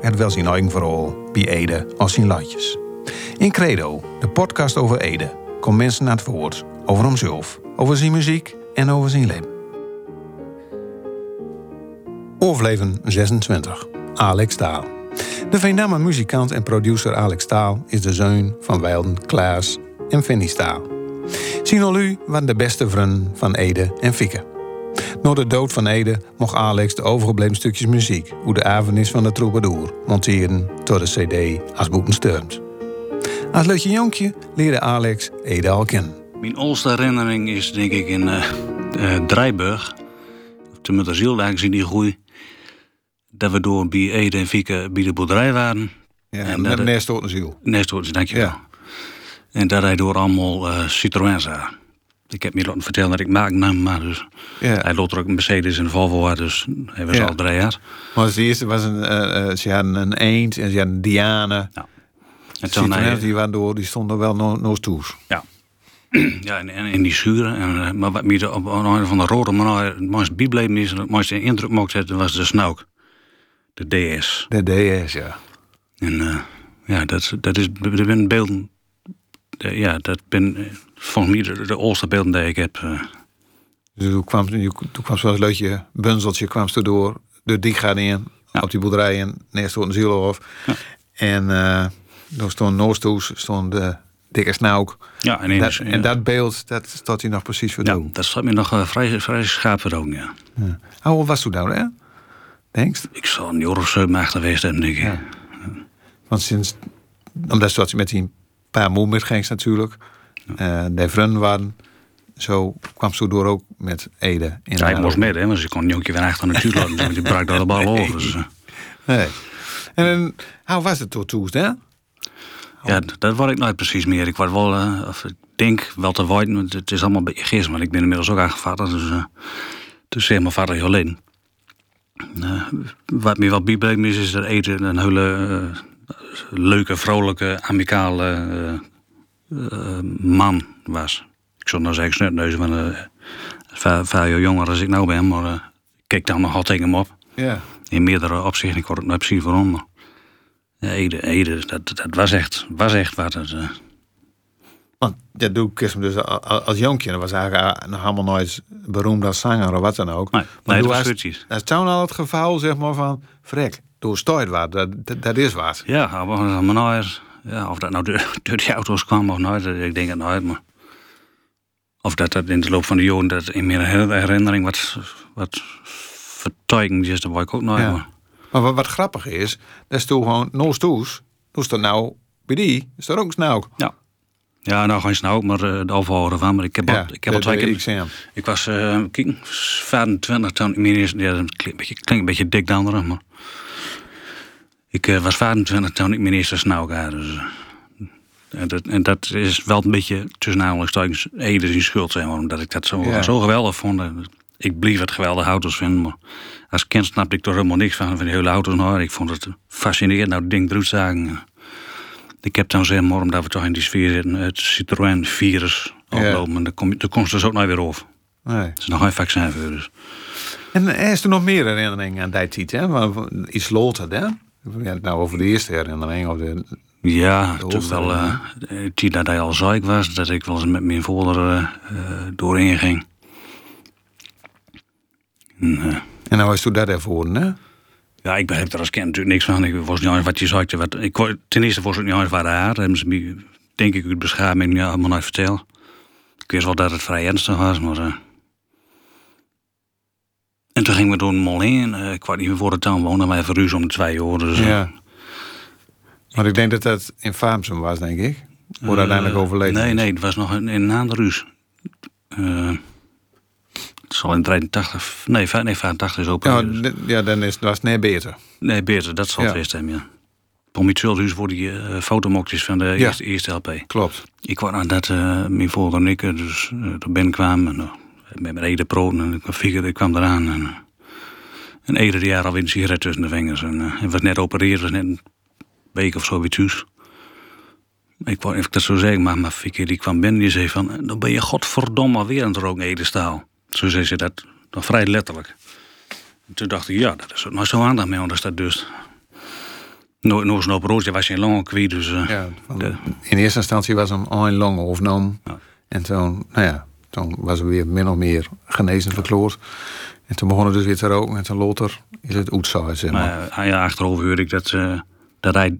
Het wel zijn eigen verhaal bij Ede als zijn latjes. In Credo, de podcast over Ede, komt mensen naar het woord over hemzelf, over zijn muziek en over zijn leven. Overleven 26. Alex Taal. De Veendammer muzikant en producer Alex Taal is de zoon van Weilden, Klaas en Vinnie Staal. Sinolu waren de beste vrienden van Ede en Fieke. Na de dood van Ede mocht Alex de overgebleven stukjes muziek hoe de avondis van de troubadour monteren door de cd als boeten steunt. Als leutje jonkje leerde Alex Ede al kennen. Mijn oudste herinnering is denk ik in uh, uh, Drijburg. Toen met de ziel eigenlijk in die groei. Dat we door bij Ede en Fieke bij de boerderij waren. Ja, En en dat- Nest de ziel. Nestoortjes, dankjewel. Ja. En dat hij door allemaal uh, Citroën zag. Ik heb me laten vertellen dat ik maak nam, maar dus Ja. hij loopt er ook een Mercedes en een Volvo dus hij was Ja. al drie jaar. Maar de eerste was een, eh, eh, ze hadden een eend en ze hadden een diane. En toen hij, die waren door, die stonden wel no- noos toes. ja, en, en in die schuren. En, eh, maar wat me op een van de rode maar het mooiste bijbleven is, het mooiste indruk mocht zetten, was de Snauk. De DS. De DS, ja. En ja, dat, dat is, dat zijn beelden, ja, dat ben volgens mij de, de oudste beelden die ik heb. eh. Dus toen kwam, toen kwam zo'n leutje bunzeltje kwam ze door, de dik in, Ja. op die boerderij en neer stond een ziel af. Ja. En eh daar stond Noorstoes, stond de dikke snauk. ja, en, Dat, ja. en dat beeld, dat staat hij nog precies voor ja, dat staat me nog eh, vrij, vrij schaap voor ogen, ja. Hoe was toen nou, hè? Denkst? Ik zal een jaar of maag geweest hebben, denk ik. Ja. Want sinds, omdat ze met die paar moe metgings natuurlijk, eh de vrienden waren, zo kwam ze door ook met Ede. In Ja, ik moest mee, hè, want ze kon een jonkje weer achter natuurlijk laten, want die brak daar de bal over. Dus, Nee. En hoe was het tot toen, hè? ja, dat word ik nooit precies meer. Ik word wel, eh, of ik denk wel te weten, want het is allemaal een beetje gist, maar ik ben inmiddels ook aangevaardigd, dus, eh dus zeg mijn vader Jolien. Eh, wat me wel bijbleven is, is dat eten een hele leuke, vrolijke, amicale eh, eh, man was. Ik zou nou zeggen snutneus, maar eh veel, veel jonger als ik nou ben, maar eh, ik keek dan nog altijd tegen hem op. Ja. In meerdere opzichten, ik hoor het nooit precies waarom. Maar ja, Ede, Ede dat, dat was echt, was echt wat het... eh, Want dat doe ik dus als jonkje. Dat was eigenlijk nog helemaal nooit beroemd als zanger of wat dan ook. Nee, Maar nee, dat precies. Dat is toen al het geval, zeg maar, van... Frek, door stooit wat, dat, dat, dat is wat. Ja, maar, maar nooit, ja, of dat nou door, die auto's kwam of nooit, dat- ik denk het nooit. Maar, of dat dat in de loop van de jaren dat in mijn her- herinnering wat, wat vertuigend is, dat ik ook nooit. Ja. Maar, Maar wat, wat grappig is, dat is toen gewoon noos toes. Toen is dat nou, bij die, is er ook snauk. ja. ja, nou geen snauw, maar eh, de overhouden van. Maar ik heb al, ik heb al twee keer... XM. Ik was, kijk, 25 toen ik dat beetje, klinkt een beetje dik dan maar ik eh, was 25 toen ik mijn eerste snauw had. Dus, eh, en, dat, en dat is wel een beetje tussen aanhalingstekens Ede zijn schuld, maar, omdat ik dat zo, Ja. zo geweldig vond. Ik bleef het geweldige auto's vinden, maar als kind snapte ik toch helemaal niks van, van die hele auto's. Nou, ik vond het fascinerend, nou, ding eruit zagen. Ik heb dan zeg maar, omdat we toch in die sfeer zitten, het Citroën-virus oplopen. En daar kom komt ze dus ook nooit weer over. Nee. Het is nog geen vaccin voor, dus. En er is er nog meer herinneringen aan die tijd, hè? Iets loter, hè? Het nou over de eerste herinnering. Of de, Ja, De toen wel, uh, die dat hij al ziek was, dat ik wel eens met mijn vader eh, doorheen ging. En, en nou is toen dat ervoor, hè? ja, ik begreep er als kind natuurlijk niks van. Ik was niet eens wat je zei. Wat, ik, ten eerste was het niet eens waar haar. Hebben ze me, denk ik, uit beschaming ja, allemaal nooit verteld. Ik wist wel dat het vrij ernstig was, maar... eh. En toen gingen we door een mol heen. eh, ik weet niet meer voor het town wonen, maar even ruzie om de twee jaar. Dus, eh, Ja. Maar ik denk dat dat in Faamsum was, denk ik. Wordt Eh, uiteindelijk overleden. Nee, is. nee, het was nog in, in Naanderuus. Eh het zal in 83, nee, vijf- nee 85 is open. Ja, dus. ja dan is, was het net beter. Nee, beter, dat zal Ja. het geweest hebben, ja. Voor die uh, fotomokjes van de Ja. eerste, eerste LP. Klopt. Ik kwam aan dat uh, mijn vader en ik eh, dus uh, er binnen kwamen. En, uh, met mijn ede proot en ik ik kwam eraan. En, en ieder jaar alweer een sigaret tussen de vingers. En uh, het was net opereerd, was net een week of zo weer thuis. Ik wou even dat zo zeggen, maar mijn fikker die kwam binnen die zei van... Dan ben je godverdomme weer aan het roken, Edestaal. Zo zei ze dat, dan vrij letterlijk. En toen dacht ik, ja, dat is nog zo aandacht mee, anders dat dus... Nog no, zo'n operatie was je lang kwijt, dus... Uh, Ja, de- in eerste instantie was hem een lang overnomen. Ja. En toen, nou ja, toen was hij weer min of meer genezen verkloord. En toen begon het dus weer te roken. En toen later is het outside, zeg maar. Maar uh, ja, achterover hoorde ik dat, uh, dat hij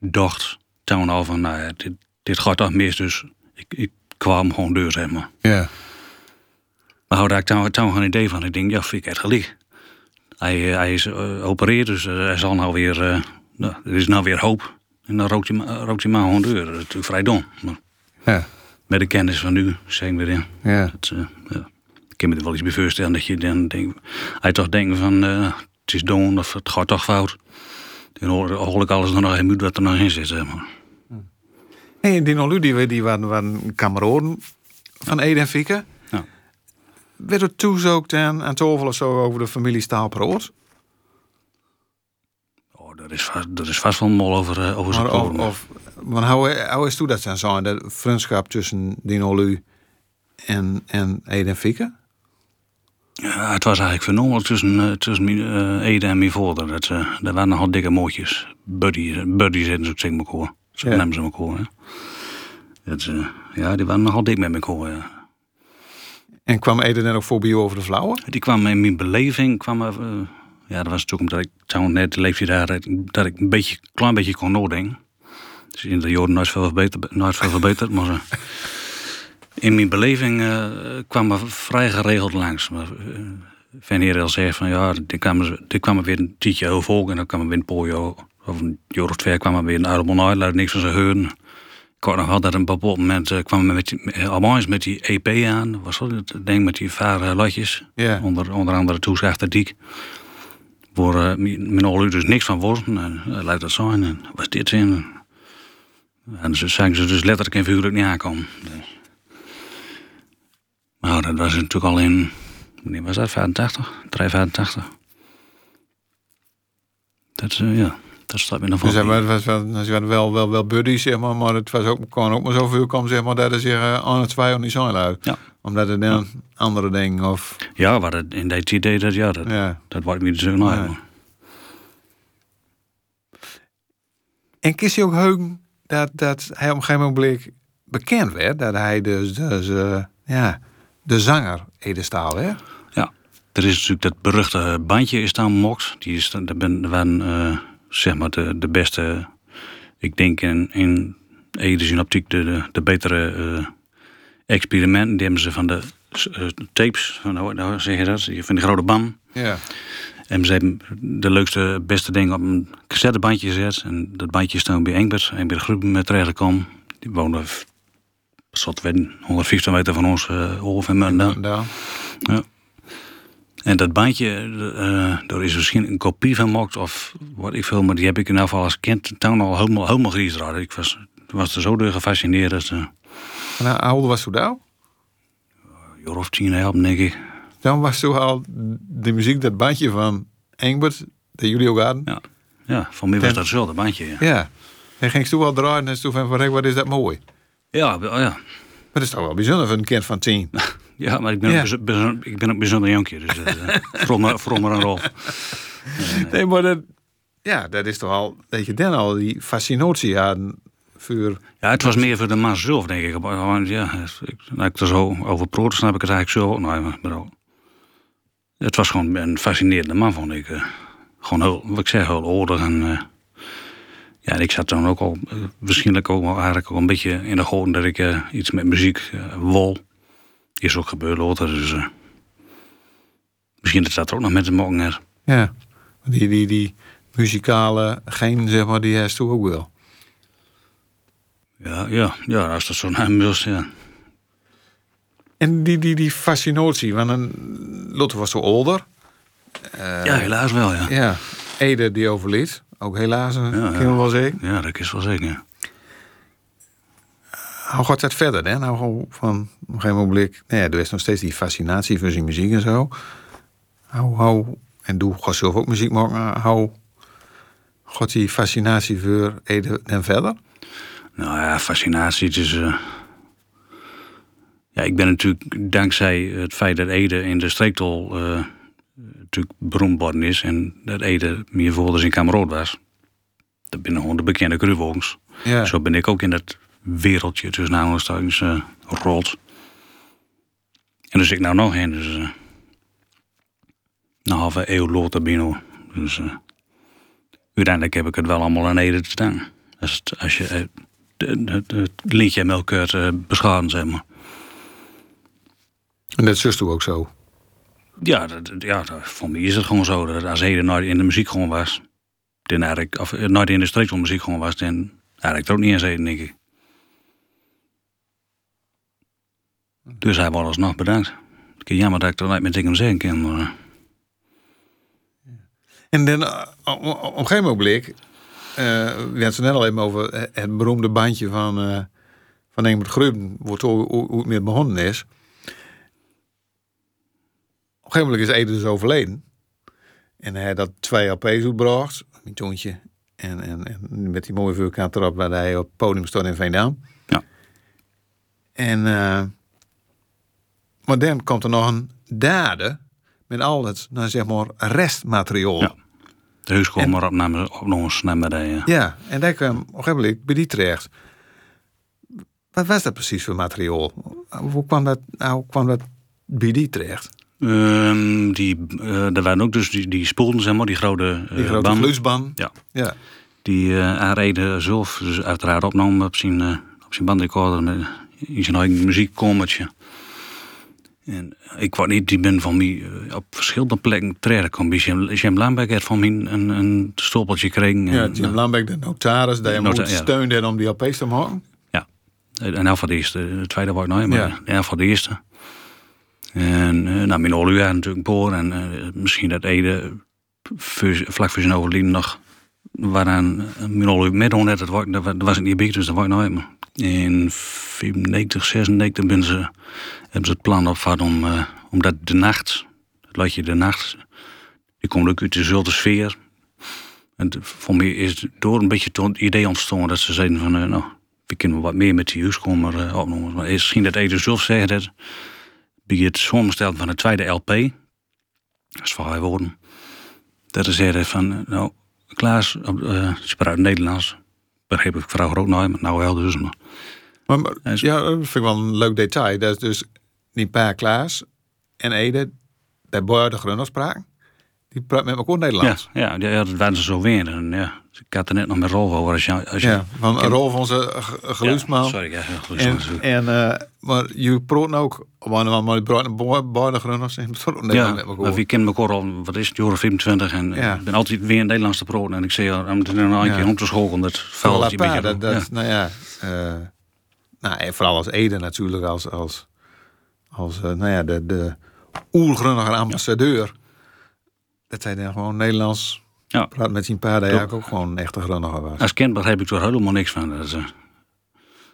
dacht toen al van, nou ja, dit, dit gaat toch mis, dus ik, ik kwam gewoon deur, zeg maar. Ja, Maar had ik toen, geen idee van, ik denk, ja, vind ik echt gelijk. Hij, uh, hij is uh, opereerd, dus hij zal nou weer, uh, nou, er is nou weer hoop. En dan rookt hij, ma- rookt hij maar gewoon deur. Dat is natuurlijk vrij dom. Maar ja, met de kennis van nu, zeg ik weer in. ja. Dat, uh, ja. Ik kan me er wel iets bij voorstellen dat je dan denkt, hij toch denkt van uh, het is dom of het gaat toch fout. Dan hoor, hoor ik alles er nog in wat er nog in zit. Zeg maar. Hey, en die Nolu, die, die waren, waren kameraden van Ede en Fieke. Ja. Werd er toezookt aan, aan tafel of zo over de familie Staalproot? Dat, is vast, dat is vast wel een mol over, uh, over zijn Maar of, of, want hoe, hoe is toen dat zijn zijn, de vriendschap tussen die Nolu en, en Ede en Fieke? Ja, het was eigenlijk fenomenal tussen, uh, tussen uh, Ede en mijn vader. Dat, uh, dat waren nogal dikke mootjes. Buddies, buddies en zo zeg elkaar. Zo Ja. nemen ze elkaar. Hè. Dat, uh, ja, die waren nogal dik met elkaar. Ja. En kwam Ede dan ook voorbij over de vrouwen? Die kwam in mijn beleving, kwam, eh, ja, dat was natuurlijk omdat ik toen net leefde daar, dat ik- dat ik een beetje, klein beetje kon nadenken. Dus in de jaren nooit veel verbeterd, nooit veel verbeterd maar eh, in mijn beleving eh, kwam er vrij geregeld langs. Maar uh, Van Heer al zei van ja, die kwam, er- die kwam er weer een tientje over volk en dan kwam er weer een pojo. Of een jaar of twee kwam er weer een album uit, laat niks van ze horen. Ik had nog wel dat een bepaald moment eh, kwam er met die, eh, eens met die EP aan. Was dat het ding met die vare latjes? Onder, onder andere Toezicht Diek. Waar uh, mijn ouders dus niks van wisten. En uh, laat dat zijn. En was dit in. En ze zagen ze dus letterlijk en figuurlijk niet aankomen. Dus. Maar dat was natuurlijk al in. Wanneer was dat? 85? 385. Dat, uh, ja, dat staat me nog Dus van. het was wel, ze waren wel, wel, wel buddies, zeg maar, maar het was ook, kon ook maar zoveel komen, zeg maar, dat er zich aan het twee niet zijn uit. Ja. Omdat het dan andere dingen of... Ja, waar het in dat idee dat, ja, dat, Ja. dat wordt me zo nou. En kies je ook heugen dat, dat hij op een gegeven moment bekend werd, dat hij dus, dus eh, ja, de zanger Ede Staal werd? Ja, er is natuurlijk dat beruchte bandje is dan Mox. Die is, daar ben, waren eh, zeg maar de, de beste, ik denk in, in Ede de, de, de betere eh, experimenten. Die hebben ze van de eh, tapes, van, hoe zeg je dat, van die grote bam. Ja. En ze hebben de leukste, beste dingen op een cassettebandje gezet. En dat bandje is dan bij Engbert, Engbert Gruben met terechtgekomen. Die woonde, zat werden 150 meter van ons, uh, Olf en Munden. Daar. Ja. En dat bandje, uh, daar is misschien een kopie van gemaakt of wat ik veel, maar die heb ik in ieder geval als kind toen al helemaal, helemaal. Ik was, was er zo door gefascineerd. Dat, uh, En hoe oud was toen daar? jaar of tien helpen, denk ik. Dan was toen al de muziek, dat bandje van Engbert, dat jullie ook hadden. Ja, ja voor mij was dat zo, dat bandje. Ja, Ja. En ging toen wel draaien en toen van, van wat is dat mooi. ja, ja. Maar dat is toch wel bijzonder voor een kind van tien. ja maar ik ben, Ja. Ook, bijzo- bijzo- ik ben ook bijzonder jonkje, dus uh, een rol. Nee, maar dat, ja, dat is toch al, dat je dan al die fascinatie hadden Ja, het was meer voor de man zelf, denk ik. Want ja, ik, nou, ik er zo over proot, snap ik het eigenlijk nog even. Maar Het was gewoon een fascinerende man, vond ik. eh. gewoon heel, wat ik zeg, heel oordig. En, eh, ja, en ik zat dan ook al, eh, waarschijnlijk ook wel eigenlijk ook een beetje in de goden dat ik iets met muziek wol. Is ook gebeurd later, dus... misschien dat dat er ook nog met de morgen. Ja, die, die, die muzikale geen, zeg maar, die hij toen ook wel. Ja, ja, ja, als dat zo naar hem was, ja. En die, die, die fascinatie, want een, Lotte was zo ouder. ja, helaas wel, ja. Ja, Ede die overleed, ook helaas, ja, Ja, je wel zeggen. Ja, dat is wel zeker. Hoe gaat dat verder? Hè? Nou, gewoon van op een gegeven moment, nou ja, er is nog steeds die fascinatie voor zijn muziek en zo. Hoe, hoe, en doe gaat zelf ook muziek maken. Hoe gaat die fascinatie voor Ede en verder? Nou ja, fascinatie. Het is, eh, ja, ik ben natuurlijk dankzij het feit dat Ede in de streektol eh, natuurlijk beroemd is. En dat Ede meer voorders in Kamerood was. Dat binnen gewoon de bekende kruiwagens. Ja. Zo ben ik ook in dat wereldje tussen aanhalingstekens eh rolt. En dus ik nou nog in. Dus eh een halve eeuw later binnen. Dus uiteindelijk heb ik het wel allemaal aan Ede te staan. Als, het, als je het lintje en melkkeurt uh, beschaden, zeg maar. En dat zus ook zo. Ja, dat, ja dat- voor mij is het gewoon zo. Dat als Ede nooit in de muziek gewoon was... Dan eigenlijk, of eh, nooit in de streek muziek gewoon was... dan eigenlijk er ook niet eens eten, denk ik. Dus hij wordt alsnog bedankt. Ik jammer dat ik er nooit meer tegen hem zeggen kan. Maar, eh, En dan, eh, op een gegeven moment, eh we hadden het net al even over eh, het beroemde bandje van, eh van Engelbert Gruben, hoe het, hoe, het meer begonnen is. Op een gegeven moment is Ede dus overleden. En hij had dat twee LP's uitgebracht, mijn toontje. En, en, en met die mooie vulkaan erop waar hij op het podium stond in Veendam. Ja. En, eh, maar dan komt er nog een dade met al het, nou zeg maar, restmateriaal. Ja. De huis kwam maar op naar op nog eens naar beneden. Ja, en daar kwam op een gegeven moment bij die terecht. Wat was dat precies voor materiaal? Hoe kwam dat, hoe kwam dat bij die terecht? Ehm, die, eh er waren ook dus die, die spoelden, zeg maar, die grote, eh, Die grote. Ja. Ja. Die eh aanreden zelf, dus uiteraard opnam op zijn, eh, op zijn bandrecorder met in zijn eigen muziekkomertje. En ik word niet, die ben van mij eh, op verschillende plekken terecht. Bij Jim, Jim Lambeck heeft van mij een, een stolpeltje gekregen. Ja, En, Jim Lambeck, de notaris, die hem nota- ook ja. steunde om die LP's te maken. Ja, en elf van de eerste. De tweede word ik nooit, maar Ja. elf van de eerste. En uh, nou, mijn Oluja natuurlijk poor. En eh, misschien dat Ede vlak voor zijn overlijden nog... waaraan Oluja met net het wordt, dat wa- dat was niet bij, dus dat wordt nooit meer. In 95, 96 ben ze, hebben ze het plan opgevat om, eh, omdat de nacht, het liedje de nacht, die komt ook uit dezelfde sfeer. En voor mij is door een beetje het idee ontstonden dat ze zeiden van, eh, nou, we kunnen wat meer met die huiskomer eh, opnemen. Maar misschien dat Ede zelf zeggen dat bij het samenstellen van de tweede LP, dat is haar woorden, dat ze zeiden van, nou, Klaas, praat Nederlands, begreep ik vrouw ook nooit, maar nou wel dus. Maar, Maar, maar- Hij is- ja, dat vind ik wel een leuk detail. Dat is dus die paar Klaas en Ede, daar beide Grunners spraken. Die praat met elkaar Nederlands. ja, ja, ja, dat waren ze zo weer. En, ja, ik had er net nog met Rolf over. Als je, als je, Ja, van een rol van onze Ja, geluidsman. sorry, ja, geluidsman En, en eh, maar je proot ook, maar maar je proot beide Grunners en betrokken Ja, maar we kennen elkaar al, wat is het, jaren 25 en eh, Ja. ik ben altijd weer in Nederlands te praten. En ik zei, ja, er nog een Ja. keer om te scholen, dat valt Voilà, een beetje... dat, dat, ja. Nou ja, eh, nou, en vooral als Ede natuurlijk, als, als, als eh, nou ja, de, de oergrunniger ambassadeur. Dat hij dan gewoon Nederlands Ja. praat met zijn paarden, eigenlijk ook gewoon een echte was. Als kind begrijp ik er helemaal niks van. Dat is, eh,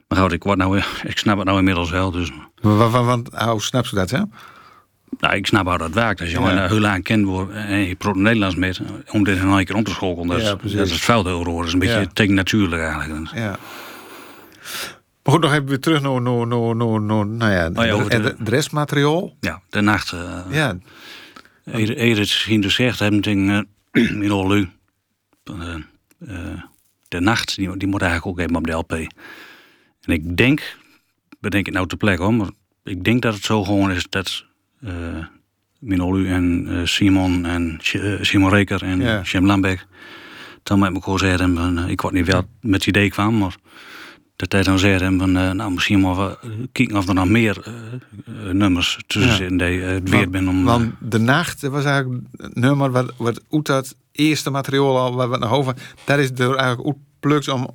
maar goed, ik, word nou, ik snap het nou inmiddels wel. Dus, Maar Want, hoe snap je dat, hè? nou, ik snap hoe dat werkt. Als je Ja. heel aan kent wordt en je praat Nederlands met, om dit een keer om te scholen, dat, Ja, is- dat veld horen. Dat is een beetje Ja. tegen natuurlijk eigenlijk. Ja. Maar goed, nog even weer terug naar, naar, naar, naar, nou ja, Oh de- restmateriaal. Ja, de nacht. eh Ja, Eer eer het zien dus zegt, hebben ding uh, in. Uh, uh, de nacht, die, die moet eigenlijk ook even op de LP. En ik denk, bedenk het nou te plekke hoor, maar ik denk dat het zo gewoon is dat uh, Minolu en uh, Simon en Simon Reker en Ja. Jim Lambeck dan met elkaar zeiden, uh, ik word niet wel met het idee kwam, maar dat hij dan zeiden van, uh, nou misschien maar we kijken of er nog meer uh, uh, nummers tussen Ja. zitten die uh, het weer ben om... want de nacht was eigenlijk het nummer wat, wat uit dat eerste materiaal al wat we naar over. Dat is er eigenlijk uitplukt om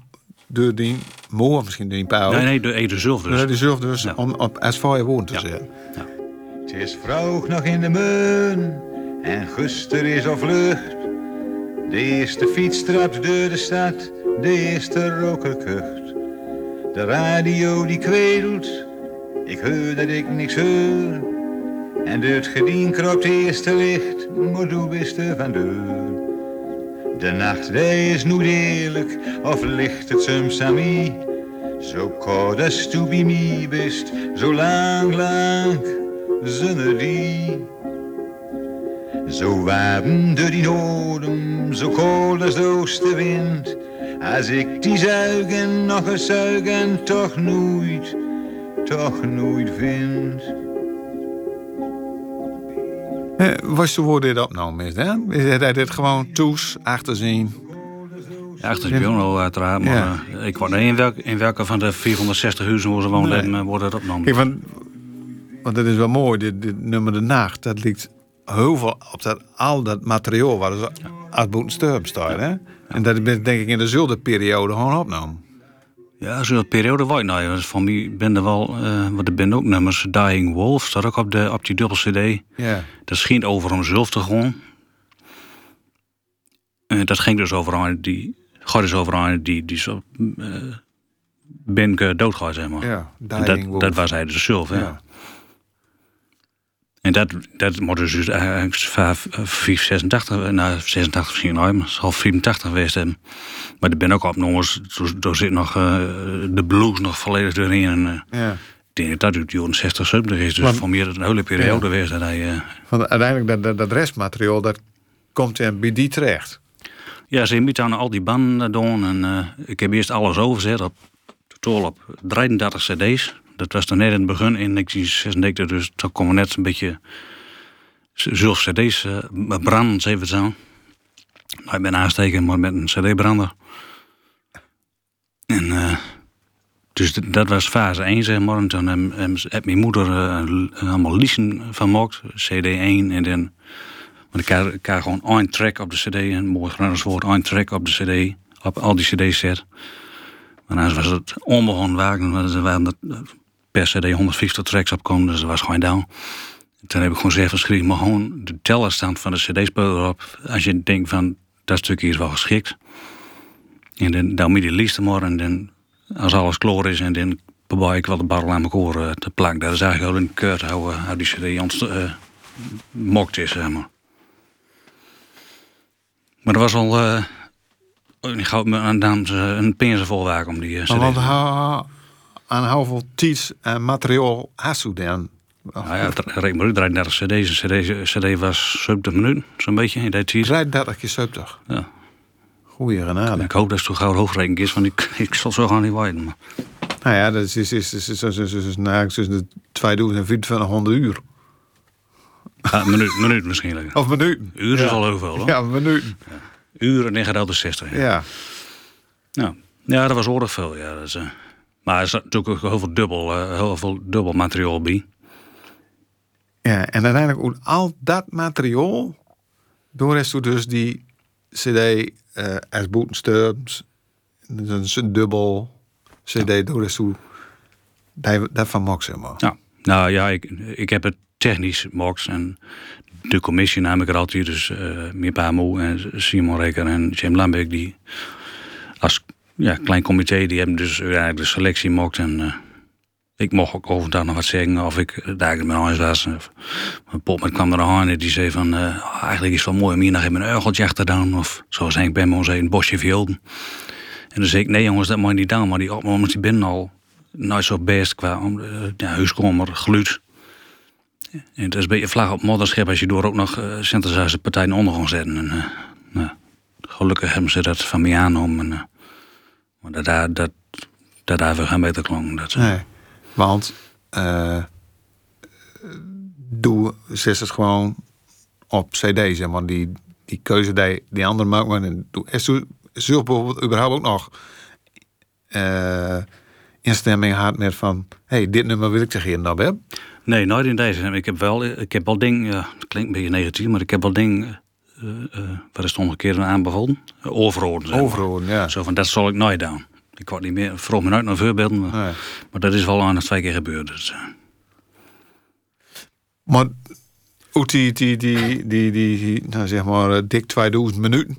door die moor misschien door die pauw. Nee, nee, de Ede zelf dus. Die zelf dus Ja. om op als voor je woon te Ja. zetten. Het is vroeg nog in de meun en guster is al vlucht. De eerste fiets trapt door de stad, de eerste roker kucht. De radio die kredelt, ik hoor dat ik niks hoor. En het gedien kropt eerste licht, maar doe bist van deur. De nacht is nu eerlijk, of ligt het soms aan? Zo koud als tu bij bist, zo lang, lang, zonder die. Zo warm door die zo koud als de oostenwind. Als ik die zuigen nog eens zuigen, toch nooit, toch nooit vind. Eh, was de woord dit opgenomen is, hè? Is hij dit gewoon toes, achterzien? Ja, achter de bureau uiteraard. Maar Ja. eh, ik word in, welk, in welke van de 460 huizen waar ze woonden, Nee. eh, wordt het opgenomen. Kijk, want, want dat is wel mooi, dit, dit nummer De Nacht, dat ligt heel veel op dat, al dat materiaal waar ze uit Boeten staat, hè? En dat is denk ik in dezelfde periode gewoon opgenomen. Ja, zo'n periode waar ik nou, van mij ben er wel, eh want er zijn ook nummers. Dying Wolf staat ook op, de, op die dubbel CD. Ja. Dat ging over hemzelf te gewoon. Eh, dat ging dus over een die, gaat dus over een die, die zo, eh ben ik doodgaat, zeg maar. Ja, Dying dat, Wolf. dat was hij dus zelf, hè. Ja. En dat, dat moet dus eigenlijk 5, 5, 86, nou 86 misschien nooit, maar het zal 84 geweest hebben. Maar er ben ook opnames, er zit nog eh, de blues nog volledig doorheen. En, eh, ja. ik denk dat de jaren 60, 70 is. Dus Want- voor het een hele periode geweest dat hij... eh, Want uiteindelijk, dat, dat, dat restmateriaal, dat komt in bij die terecht. Ja, ze hebben aan al die banden doen. En ik heb eerst alles overzet op totaal op 33 cd's. Dat was dan net in het begin in 1996, dus toen komen net een beetje zulke cd's eh, branden, ze even zo. Nou, ik ben aansteken, maar met een cd-brander. En eh, dus dat was fase 1, zeg maar. En toen heb, heb- mijn moeder eh, allemaal leasen van gemaakt, cd1 en dan want ik krijg gewoon één track op de cd, een mooi Gronings woord, één track op de cd, op al die cd's zet. Maar anders was het onbegonnen wagen, want er waren er per cd 150 tracks op komen, dus dat was gewoon down. Toen heb ik gewoon zelf geschreven, maar gewoon de tellerstand van de cd-speler op. Als je denkt van, dat stukje is wel geschikt. En dan, dan moet je lijst maar en dan, als alles klaar is, en dan probeer ik wel de barrel aan elkaar eh, te plakken. Dat is eigenlijk wel een keur houden, hoe die cd ontst- eh, mokt is, zeg maar. Maar er was al. eh dames eh, een pinzen vol om die. eh, Maar CD. want ha- aan hoeveel tijd en materiaal hast u dan? Nou ja, het reed maar uit, 33 cd's. Een CD, CD was 70 minuten, zo'n beetje, in die tijd. 33 keer 70. Ja. Goeie genade. Ik hoop dat het toch gauw hoofdrekening is, want ik, ik zal zo gaan niet. Maar. Nou ja, dat is, is, is, is, is, is, is, is, nou, tussen de 2400 uur. Ja, minuut, minuut misschien. lekker. Of minuten. Uur is al heel veel, hoor. Ja, minuten. Uren en gaat de 60. Ja. Ja. Ja. ja, dat was oorlog veel. Ja, dat is, eh, maar er zat natuurlijk ook heel veel dubbel, eh, heel veel dubbel materiaal bij. ja. En uiteindelijk, hoe al dat materiaal, door is dus die CD eh als boetenstems, dus een dubbel CD, door is van Max, zeg maar. Ja, nou ja, ik, ik heb het technisch Mox en de commissie nam ik er altijd. Dus eh meer Pamo en Simon Reker en Jim Lambeck die als ja, klein comité die hebben dus eigenlijk de selectie Mox en eh, ik mocht ook overdag nog wat zeggen of ik daar met huis was. Mijn pop kwam er aan en die zei van eh, eigenlijk is het wel mooi om hier nog even een uigeltje achter te doen of zoals Henk Bemmo zei een bosje violen. En dan zei ik nee jongens dat je niet doen, maar die opnames die binnen al nooit zo best qua eh, ja, huiskomer, geluid. En het is een beetje vlag op modderschip als je door ook nog uh, synthesizer partijen onder gaan zetten. En, eh, nou, gelukkig hebben ze dat van mij aangenomen. En, maar dat daar, dat, dat daar weer geen beter klonk. Dat, eh, Nee, want eh doe zet het gewoon op CD, zeg maar. Die, die keuze die die andere maakt. Maar en doe zult bijvoorbeeld überhaupt ook nog eh instemming gehad met van, hey, dit nummer wil ik tegen je nou hebben. Nee, nooit in deze. Ik heb wel, ik heb wel ding, ja, het klinkt een beetje negatief, maar ik heb wel ding, uh, uh, wat is het omgekeerde aanbevolen? Uh, overhouden. Zeg Overhouden, ja. Zo van, dat zal ik nooit doen. Ik word niet meer, vroeg me nooit naar voorbeelden, maar, Nee. maar dat is wel aan het twee keer gebeurd. Dus. Maar ook die, die, die, die, die, nou zeg maar, eh, dik 2000 minuten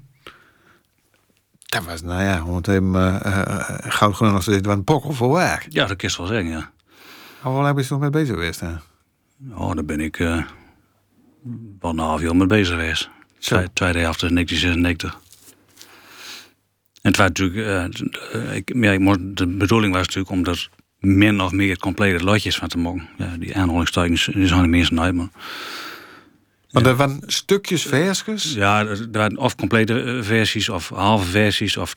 Dat was, nou ja, om het even uh, uh, goud genoeg als dit was een pokkel voor waar. Ja, dat kun je wel zeggen, ja. Hoe lang ben je nog mee bezig geweest? Hè? Oh, daar ben ik uh, wel een half jaar mee bezig geweest. Twee, tweede helft 1996. En het was natuurlijk, uh, ik, ja, de bedoeling was natuurlijk om er min of meer complete lotjes van te maken. Ja, die aanhalingstekens zijn de mensen nooit, maar... Maar er waren stukjes versies? Ja, er waren of complete versies, of halve versies, of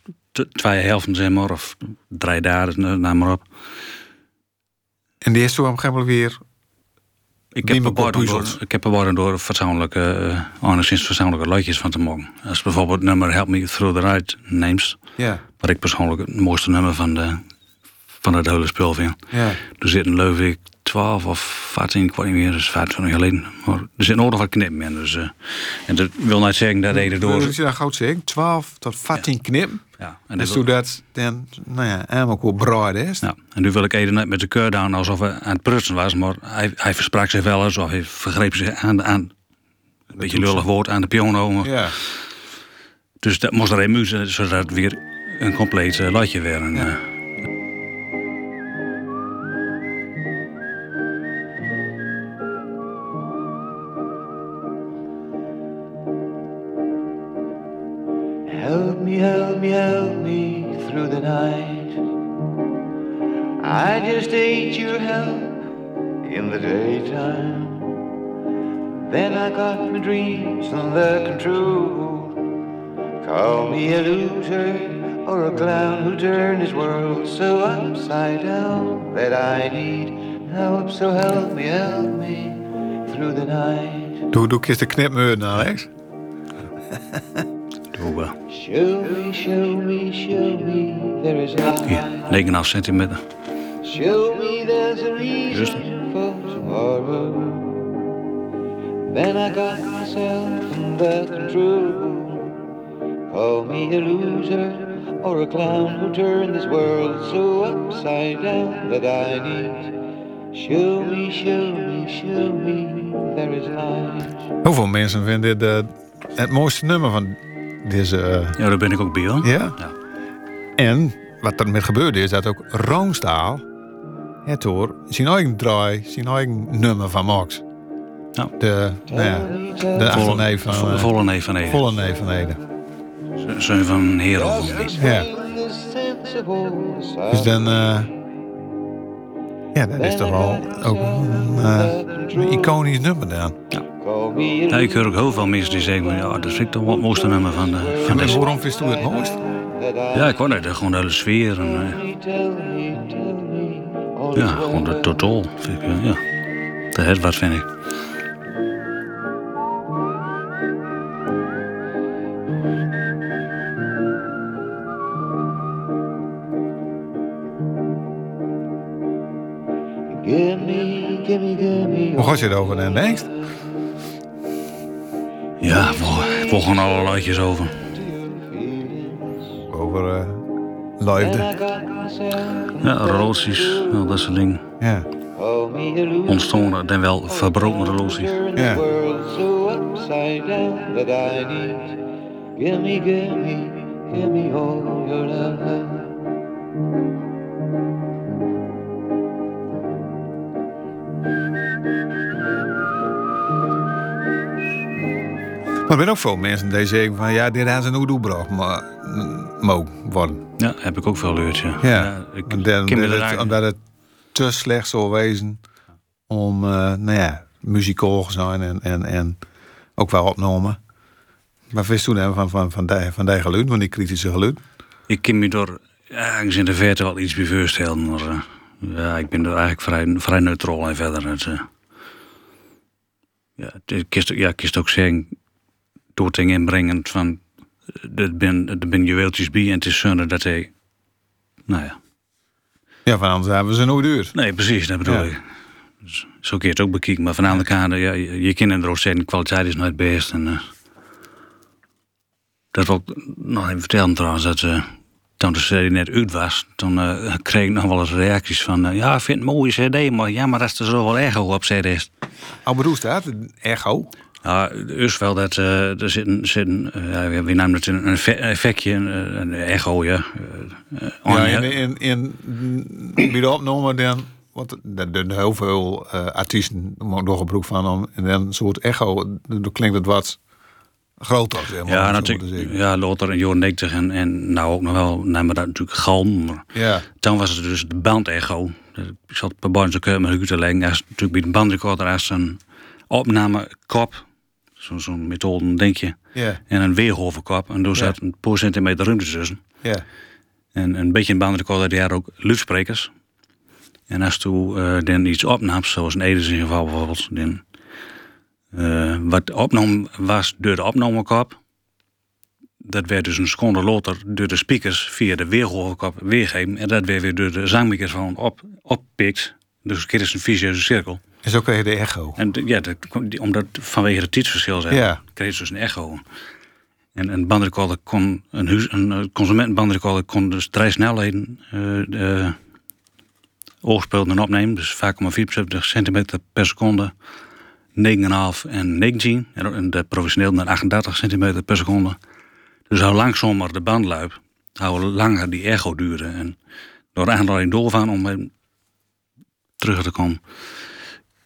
twee helften, zeg maar, of drie dagen, naam maar op. En die is toen op een gegeven moment weer. Ik heb, er door, ik heb er door fatsoenlijke, uh, enigszins fatsoenlijke lotjes van te maken. Als bijvoorbeeld het nummer Help Me Through the Night neemt. Ja. Wat ik persoonlijk het mooiste nummer van, de, van het hele spel vind. Ja. Er zitten, geloof ik, 12 of 14, ik weet niet meer, dus 25 geleden. Maar er zit nodig wat knippen in. Dus, uh, en dat wil niet zeggen dat hij erdoor... Dus je dat goed zeggen? 12 tot 14 ja. knip? Ja. En dus wil... dat dan, nou ja, helemaal goed brood is. Ja. En nu wil ik even net met de keur down alsof hij aan het prutsen was, maar hij, hij versprak zich wel eens of hij vergreep zich aan, aan een beetje lullig woord, aan de piano. Maar... Ja. Dus dat moest er even muzen, zodat het weer een compleet uh, latje werd. En, ja. uh, I got my dreams under control. Call me a loser or a clown who turned his world so upside down that I need help. So help me, help me through the night. Doe, doe eens de knipmeuren, Alex. Doe, uh, Show me, show me, show me there is light. hier, 9,5 centimeter. Show me there's a reason Rustig. for tomorrow. Then I got myself under control. Call me a loser or a clown who turned this world so upside down that I need. Show me, show me, show me there is light. Hoeveel mensen vinden dit uh, het mooiste nummer van deze... Uh... Ja, daar ben ik ook bij hoor. Ja? Ja. En wat er met gebeurde is dat ook Roomstaal het hoor zijn eigen draai, zijn eigen nummer van Max. Ja. De, nou ja, de achterneef van... Volle, eh, volle neef van Ede. volle neef van Ede. Zoon van Hero. Ja. Dus dan... eh, ja, dat is toch wel ook een, eh, een iconisch nummer dan. Ja, ik hoor ook heel veel mensen die zeggen, ja, dat vind ik toch wel het mooiste nummer van, de, van deze. waarom vind je het mooist? Ja, ik hoor dat, gewoon de hele sfeer. En, ja, gewoon de totaal. Vind ik, ja. De het wat vind ik. Gaat je erover dan denkt? Ja, we volgen alle luidjes over. Over eh liefde. Ja, relaties, al dat soort dingen. Ja. Ontstonden dan wel verbroken relaties. Ja. All your love. Er zijn ook veel mensen die zeggen van ja, dit ze een oedoebrug maar mo worden. Ja, heb ik ook veel gehoord, ja. Ja, ik dan- het, omdat het te slecht zou wezen om, eh, nou ja, muzikaal te zijn en, en, en ook wel opgenomen. Maar wist toen hè, van, van, van, die, van die geluid, van die kritische geluid? Ik kan me door ergens in de verte wel iets bij voorstellen, maar eh, ja, ik ben er eigenlijk vrij, vrij neutraal en verder. Het, eh, ja, het kist, ja, kist ook zeggen, dingen inbrengen van, eh, er ben, er ben juweeltjes bij en het is zonde dat hij, nou ja, Ja, van anders hebben ze nooit duur. nee precies, dat bedoel Ja. ik. Dus, zo je het ook bekijken, maar van de andere kant, ja, je, je kinderen er ook zeggen, de kwaliteit is nooit best. En, eh, dat wil ik nog even vertellen trouwens, dat eh, toen de serie net uit was, toen eh, kreeg ik nog wel eens reacties van, eh, ja, ik vind het een mooie cd, maar ja, maar dat is er zo wel echo op cd's. Al bedoel staat, echo. Ja, dus wel dat uh, er zitten, zitten uh, ja, we namen het een, een effectje, een, een echo, ja. Uh, ja, in, in, in, bij de opname dan, want er doen heel veel uh, artiesten nog een broek van om, en dan een soort echo, dan klinkt het wat groter. Zeg maar, ja, natuurlijk. Ja, later in jaren 90 en, en nou ook nog wel, namen dat natuurlijk galm. Maar ja. Toen was het dus de bandecho. Ik zat bij Barnes met Hugo te leggen. natuurlijk bij de bandrecorder als een opnamekop zo'n zo methode, denk je. Yeah. En een weerhovenkap. En daar zat een paar centimeter ruimte tussen. En een beetje een bandrecorder, die had ook luidsprekers. En als toen uh, dan iets opnam, zoals in Edes geval bijvoorbeeld, dan, uh, wat opnam was door de opnamekap. Dat werd dus een seconde later door de speakers via de weerhovenkap weergegeven. En dat werd weer door de zangmicrofoon op, oppikt. Dus het is een vicieuze cirkel. En zo kreeg je de echo. En ja, dat, omdat vanwege het tijdsverschil zijn, ja. kreeg je dus een echo. En een bandrecorder kon, een, huis, een consumentenbandrecorder kon dus drie snelheden uh, oorspeelden en opnemen. Dus 5,4 centimeter per seconde, 9,5 en 19. En de professioneel naar 38 centimeter per seconde. Dus hoe langzamer de band luidt, hoe langer die echo duurde. En door aanleiding doorgaan om terug te komen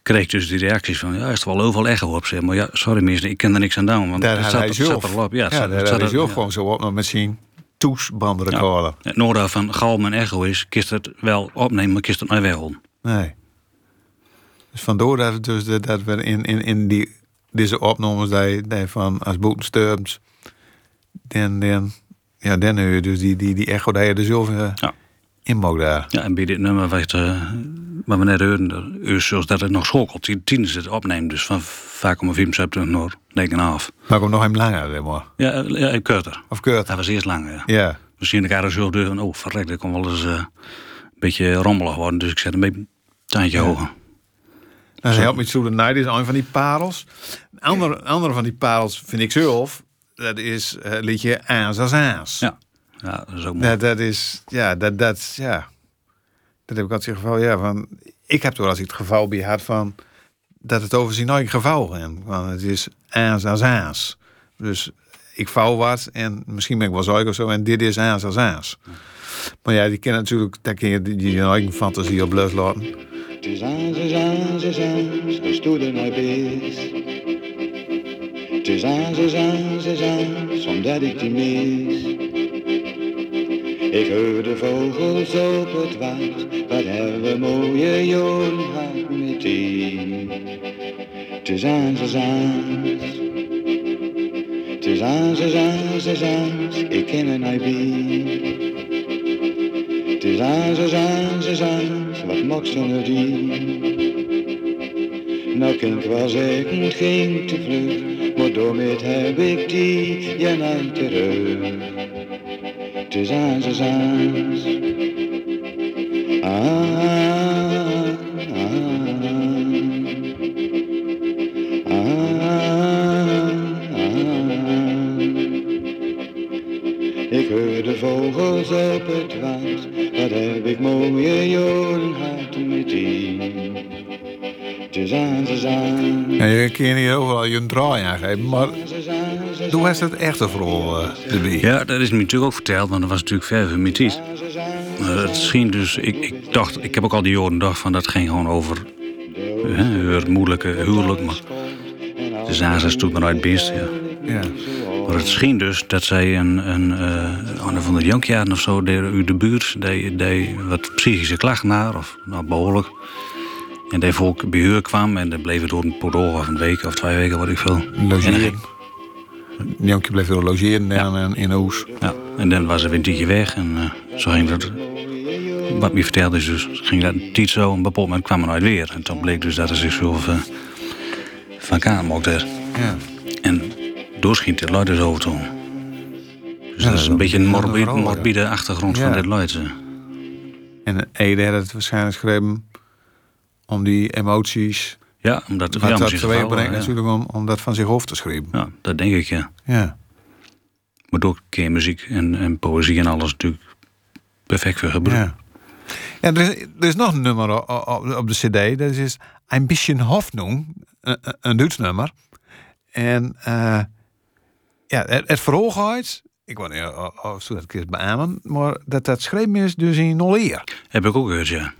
kreeg ik dus die reacties van, ja, is er wel overal echo op, zeg maar. Ja, sorry mensen, ik ken er niks aan doen, want daar het zat, hij zelf. zat erop. Ja, het ja, zat, daar het zat hij zelf ja. gewoon zo op nog met zijn toesbandrecorder. Het noorden van galm en echo is, kist het wel opnemen, maar kist het nooit weghalen. Nee. Dus vandoor dat, het dus dat, we in, in, in die, deze opnames die, die van als boeten sturms, dan, dan, ja, dan hoor je dus die, die, die echo dat je er Ja. in mag daar. Ja, en bij dit nummer, weet, uh, wat we net hoorden, is zoals dat het nog schokelt. Die tien het opneemt, dus van 5,75 naar 9,5. Maar ook nog hem langer, zeg maar. Ja, eh, ja, korter. Of keurt. Dat was eerst langer, ja. Ja. Misschien de elkaar zo deur van, oh, verrek, dat kon wel eens eh, een beetje rommelig worden. Dus ik zet een beetje een tandje hoger. Nou, help me zo de night is een van die parels. Een andere, andere van die parels vind ik zelf. Dat is het liedje Aas als Aas. Ja, ja dat is ook mooi. Dat, dat is, ja, dat, dat, ja. Dat heb ik altijd geval, ja, van. Ik heb toch als ik het geval bij van. dat het over zijn eigen geval gaat. Want het is aas als aas. Dus ik vouw wat en misschien ben ik wel zuiger of zo. En dit is aas als aas. Maar ja, die kennen natuurlijk, daar kun je die, die eigen fantasie op loslaten. Het is aans, is aans, is aans. Het is aans, is aans, is aans, omdat ik die mis. Ik hoor de vogels op het waard, wat hebben mooie gehad met die. Het is is aans. Het is aans, is aans, is aans, ik ken een IB. Het is aans, is aans, is aans, wat mag zonder die? Nou kan ik wel zeggen, het ging te vlug, maar daarmee heb ik die ja nooit terug. Is aans. Ah, ah, ah. Ik hoor de vogels op het waard, wat heb ik mooie gehad met die. Is aan. Ja, je kan hier overal je draai aan maar Is toen was het echte uh, erbij. Ja, dat is me natuurlijk ook verteld, want dat was natuurlijk ver van aan, het. Eh, scheen dus, ik, ik dacht, ik heb ook al die jaren gedacht van dat ging gewoon over hè, het moeilijke huwelijk, maar de is toen maar uit beest, ja. Ja. Maar het scheen dus dat zij een, een, uh, van de jonkjaren of zo, de, de buurt, die, die wat psychische klachten naar, of nou, behoorlijk. En die volk bij kwam en dan bleef het door een paar dagen of een week of twee weken, wat ik veel. Logeren. Jonkje bleef weer logeren dan in, in Oes. ja, en dan was ze weer een tijdje weg en eh, zo ging dat. Wat me vertelde is dus, ging dat een tijd zo, op een bepaald moment kwam er nooit weer. En toen bleek dus dat er zichzelf uh, van kaan mocht er. Ja. En doorschiet dit luid dus over toen. Dus Ja, dat is een beetje een morbide, ja. morbide achtergrond van Ja. dit luid. eh. En Ede had het waarschijnlijk geschreven om die emoties. Ja, omdat ja, dat misschien teweeg brengt ja. natuurlijk om, om dat van zich hoofd te schrijven. Ja, dat denk ik, ja. Ja. Maar door keer muziek en, en poëzie en alles natuurlijk perfect voor gebruikt. Ja. Ja, er, is, er is nog een nummer op, op de CD. Dat is Ein bisschen Hoffnung, een, een Duits nummer. En eh, ja, het, het verhoogheid, ik weet niet of- zo dat keer beamen, maar dat dat schreef is dus in nul eer. Heb ik ook gehoord, ja.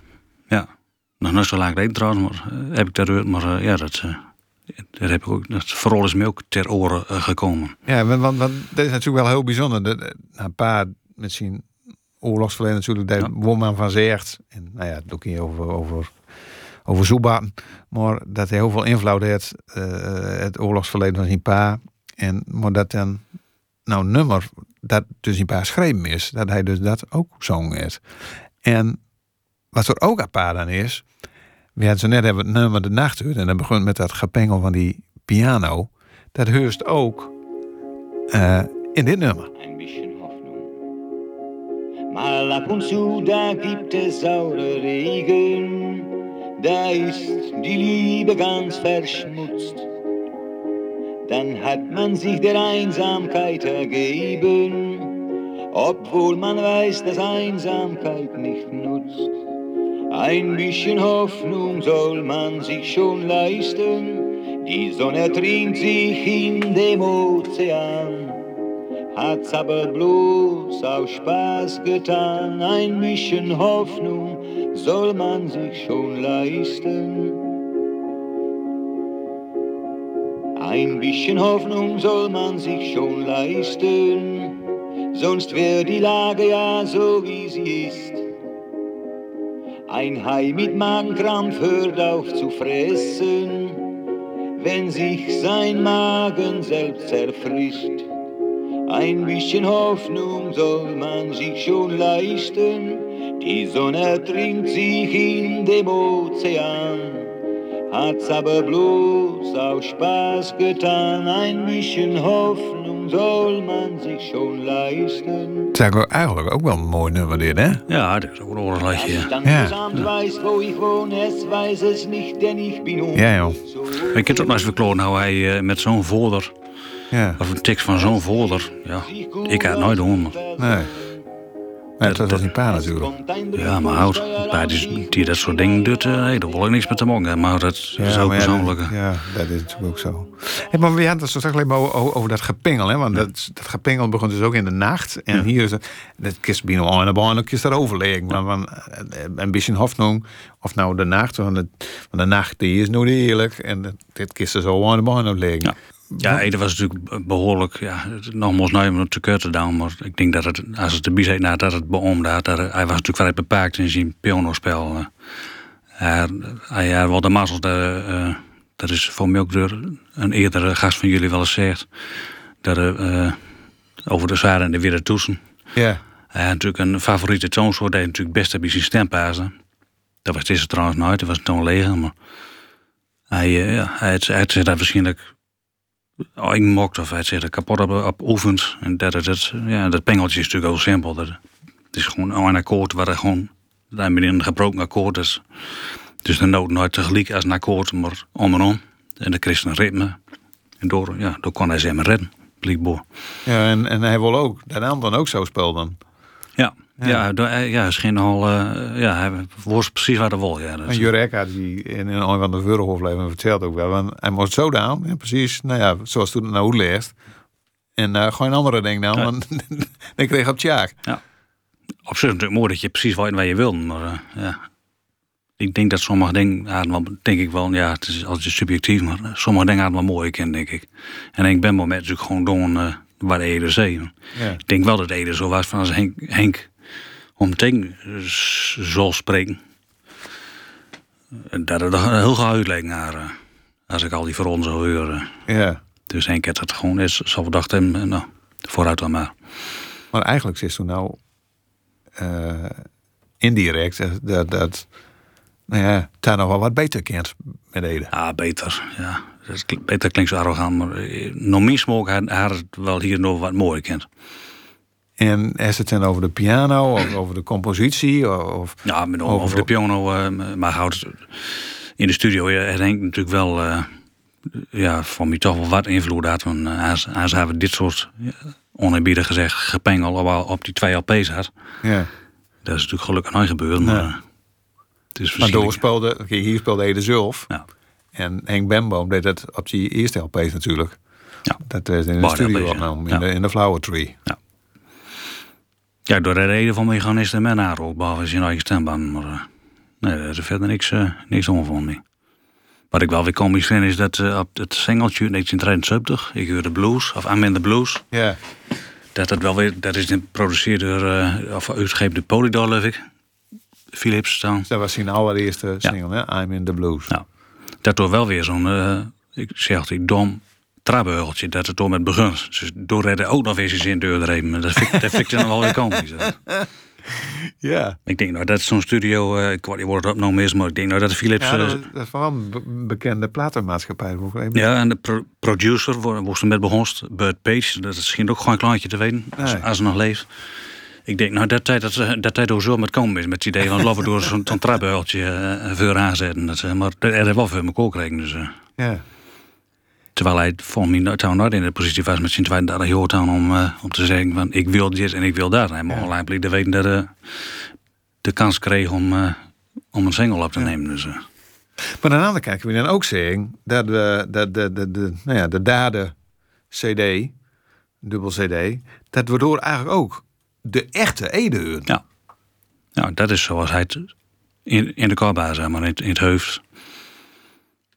Nog niet zo lang geleden trouwens, maar eh, heb ik gehoord. Maar eh, ja, dat, eh, dat heb ik ook. Dat vooral is me ook ter oren gekomen. Ja, want, dat is natuurlijk wel heel bijzonder. Dat, dat- nou, een paar met zijn oorlogsverleden natuurlijk, daar Ja. won man van zegt. En nou ja, het ook hier over, over, over. Maar dat hij heel veel invloed heeft, eh, het oorlogsverleden van zijn pa. En maar dat dan, nou, een nummer dat dus zijn pa geschreven is, dat hij dus dat ook zong heeft. En wat er ook apart aan is, we hadden zo net hebben het nummer de nacht en dan begon met dat gepengel van die piano. Dat heurst ook eh, in dit nummer. ein bisschen Hoffnung. Mal ab und zu, da gibt es saure Regen, da ist die Liebe ganz verschmutzt. Dann hat man sich der Einsamkeit ergeben, obwohl man weiß, dass Einsamkeit nicht nutzt. Ein bisschen Hoffnung soll man sich schon leisten, die Sonne trinkt sich in dem Ozean. Hat's aber bloß aus Spaß getan, ein bisschen Hoffnung soll man sich schon leisten. Ein bisschen Hoffnung soll man sich schon leisten, sonst wäre die Lage ja so wie sie ist. Ein Hai mit Magenkrampf hört auf zu fressen, wenn sich sein Magen selbst zerfrisst. Ein bisschen Hoffnung soll man sich schon leisten, die Sonne trinkt sich in dem Ozean. Hat's aber bloß aus Spaß getan, ein bisschen Hoffnung soll man sich schon leisten. Het is eigenlijk ook- eigenlijk ook wel een mooi nummer dit, hè? Ja, dat is ook een oorlogsliedje. Ja. Un Ja, joh. so Ik heb het ook nog eens verkloren hoe hij eh, met zo'n folder, Ja, of een tekst van zo'n folder, ja, ik had het nooit doen. nee. Nee, dat was niet pa natuurlijk. Ja, maar oud. Bij die, die dat soort dingen doet, eh, nee, daar wil ik niks mee te maken. Maar dat is ook ja, persoonlijk. dat- Ja, dat is natuurlijk ook zo. Hey, maar we hadden het zo straks alleen maar over, over dat gepingel. Hè? Want dat, dat gepingel begon dus ook in de nacht. En hier is het... Dat kist bij aan de baan, ook is daar overlegen. Maar van, eh, een beetje hoffnung. Of nou de nacht. Want, de nacht die is nooit eerlijk. En dit kist er zo aan de baan liggen. Ja. Ede was natuurlijk behoorlijk, ja, nogmaals nou om te kort te doen, maar ik denk dat het, als het erbij zit, nou, dat het beoomde had, dat hij was natuurlijk vrij beperkt in zijn pianospel. eh. Hij, hij, hij wel de mazzel, de, eh, dat is voor mij ook door een eerdere gast van jullie wel eens zegt, dat eh, over de zware en de weer toetsen. Ja. Hij had natuurlijk een favoriete toonsoort, hij natuurlijk best bij zijn stempazen. Dat was deze trouwens nooit, dat was een toonleger, maar hij, ja, hij, had- hij had zich daar waarschijnlijk ingemokt of hij zich kapot op, op oefend. En dat, het, ja, dat pengeltje is natuurlijk heel simpel. Dat, het is gewoon een akkoord waar er gewoon, daar met een gebroken akkoord is. Dus de noot nooit tegelijk als een akkoord, maar om en om. En dan kreeg een ritme. En door, ja, door kon hij ze maar redden, blijkbaar. ja en, en hij wil ook dat Anton ook zo speelt dan. Ja, ja, ja, ja, scheen nogal, eh, ja, hij wist precies waar de wol. Ja, En Jurek had die in een van de Wurghoflevering vertelt ook wel. Want hij moest zo down. Ja, precies. Nou ja, zoals toen het nou leest. En eh gewoon een andere ding nou. Ja. Want dan kreeg op Tjaak. op zich natuurlijk mooi dat je precies weet waar je wil. Maar eh, ja, ik denk dat sommige dingen, ja, wel, denk ik wel, ja, het is altijd subjectief, maar eh, sommige dingen hadden wel mooi ken, denk ik. En ik ben moment natuurlijk gewoon doen eh, waar de Ede zei. Ja. Ik denk wel dat Ede zo was van als Henk, Henk om meteen zal spreken. En dat het er heel uitleek naar, eh, als ik al die voor zo hoor. eh. ja. Dus Henk had het gewoon zal gedacht hebben, eh, nou, vooruit dan maar. Maar eigenlijk is toen nou eh, indirect dat, dat, dat nou ja, daar nog wel wat beter kent met Ede. Ja, beter. Ja. Dat klinkt- beter klinkt zo arrogant, maar eh, nog meer smoke het wel hier nog wat mooier kent. En is het dan over de piano of over de compositie? Of, Ja, Over- over, de piano, eh, maar houdt in de studio Henk natuurlijk wel, eh, ja, van mij toch wel wat invloed had. Want eh, als, als hij dit soort, oneerbiedig gezegd, gepengel op, op die twee LP's had, ja. dat is natuurlijk gelukkig nooit gebeurd. Maar, het is Maar door speelde, hier speelde Ede zelf. Ja. En Henk Bemboom deed dat op die eerste LP's natuurlijk. Ja. Dat werd in de studio opgenomen, in, de, in de Flower Tree. Ja, door de reden van mijn organisten en mijn ook, behalve zijn eigen stemband. Maar eh, nee, er is verder niks, eh niks mee. Wat ik wel weer komisch vind is dat eh, op het singeltje 1973, ik hoor de blues, of I'm in the blues, Ja. dat het wel weer, dat is geproduceerd door, eh, of uitgegeven door Polydor, geloof ik. Philips staan. Dat was zijn allereerste single, hè? I'm in the Blues. Nou, dat door wel weer zo'n, ik zeg altijd, dom trabbeultje dat het door met begon. Dus door er ook nog weer eens in deur reden. Dat vind, dat vind ik dan wel weer komisch. Ja. Ik denk nou dat zo'n studio, eh, ik het opgenomen is, maar ik denk nou dat Philips... Ja, dat, dat is vooral een be- bekende platenmaatschappij. Ja en de pro- producer, waar ze met begonst, Bert Page, dat is misschien ook gewoon een kleintje te weten, als, Nee. als ze nog leeft. Ik denk nou dat tijd dat, ze- dat tijd ook zo met komen is, met het idee van laten we door zo'n trappenhuiltje uh, voor aanzetten. Dat, maar er heeft wel voor elkaar kregen. Dus, eh, Ja. Terwijl hij volgens mij nooit- nooit in de positie was met zijn 32 jaar aan om, eh, om te zeggen van ik wil dit en ik wil dat. Hij mocht alleen te weten dat hij de kans kreeg om, eh, om een single op te nemen. Dus, eh, Maar aan de andere kant kun je dan ook zeggen dat we, dat de, de, de, nou ja, de derde CD, dubbel CD, dat we door eigenlijk ook de echte Ede. Ja. Ja, dat is zoals hij het in, in de zeg maar, in, het- in het hoofd.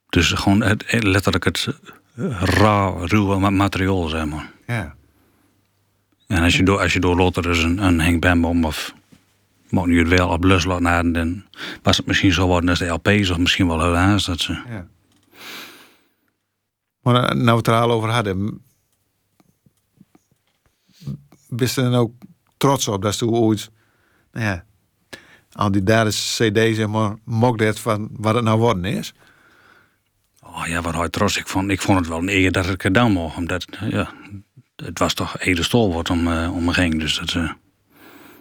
Dus gewoon het, letterlijk het rauw, ruwe ma- materiaal, zeg maar. Ja. En als je door, als je dus een, een Henk Bembom of moet nu het wel op lus laten naden, dan was het misschien zo worden als de LP's of misschien wel heel haast. Dat ze, ja. Maar eh, nou we het er al over hadden, bist er dan ook trots op dat ze ooit, nou ja, al die derde CD, zeg maar, dat van wat het nou worden is? Oh ja, wat hard trots. Ik vond, ik vond het wel een eer dat ik het gedaan mocht. Omdat, ja, het was toch Ede Stolwoord om, eh, om me heen. Dus dat,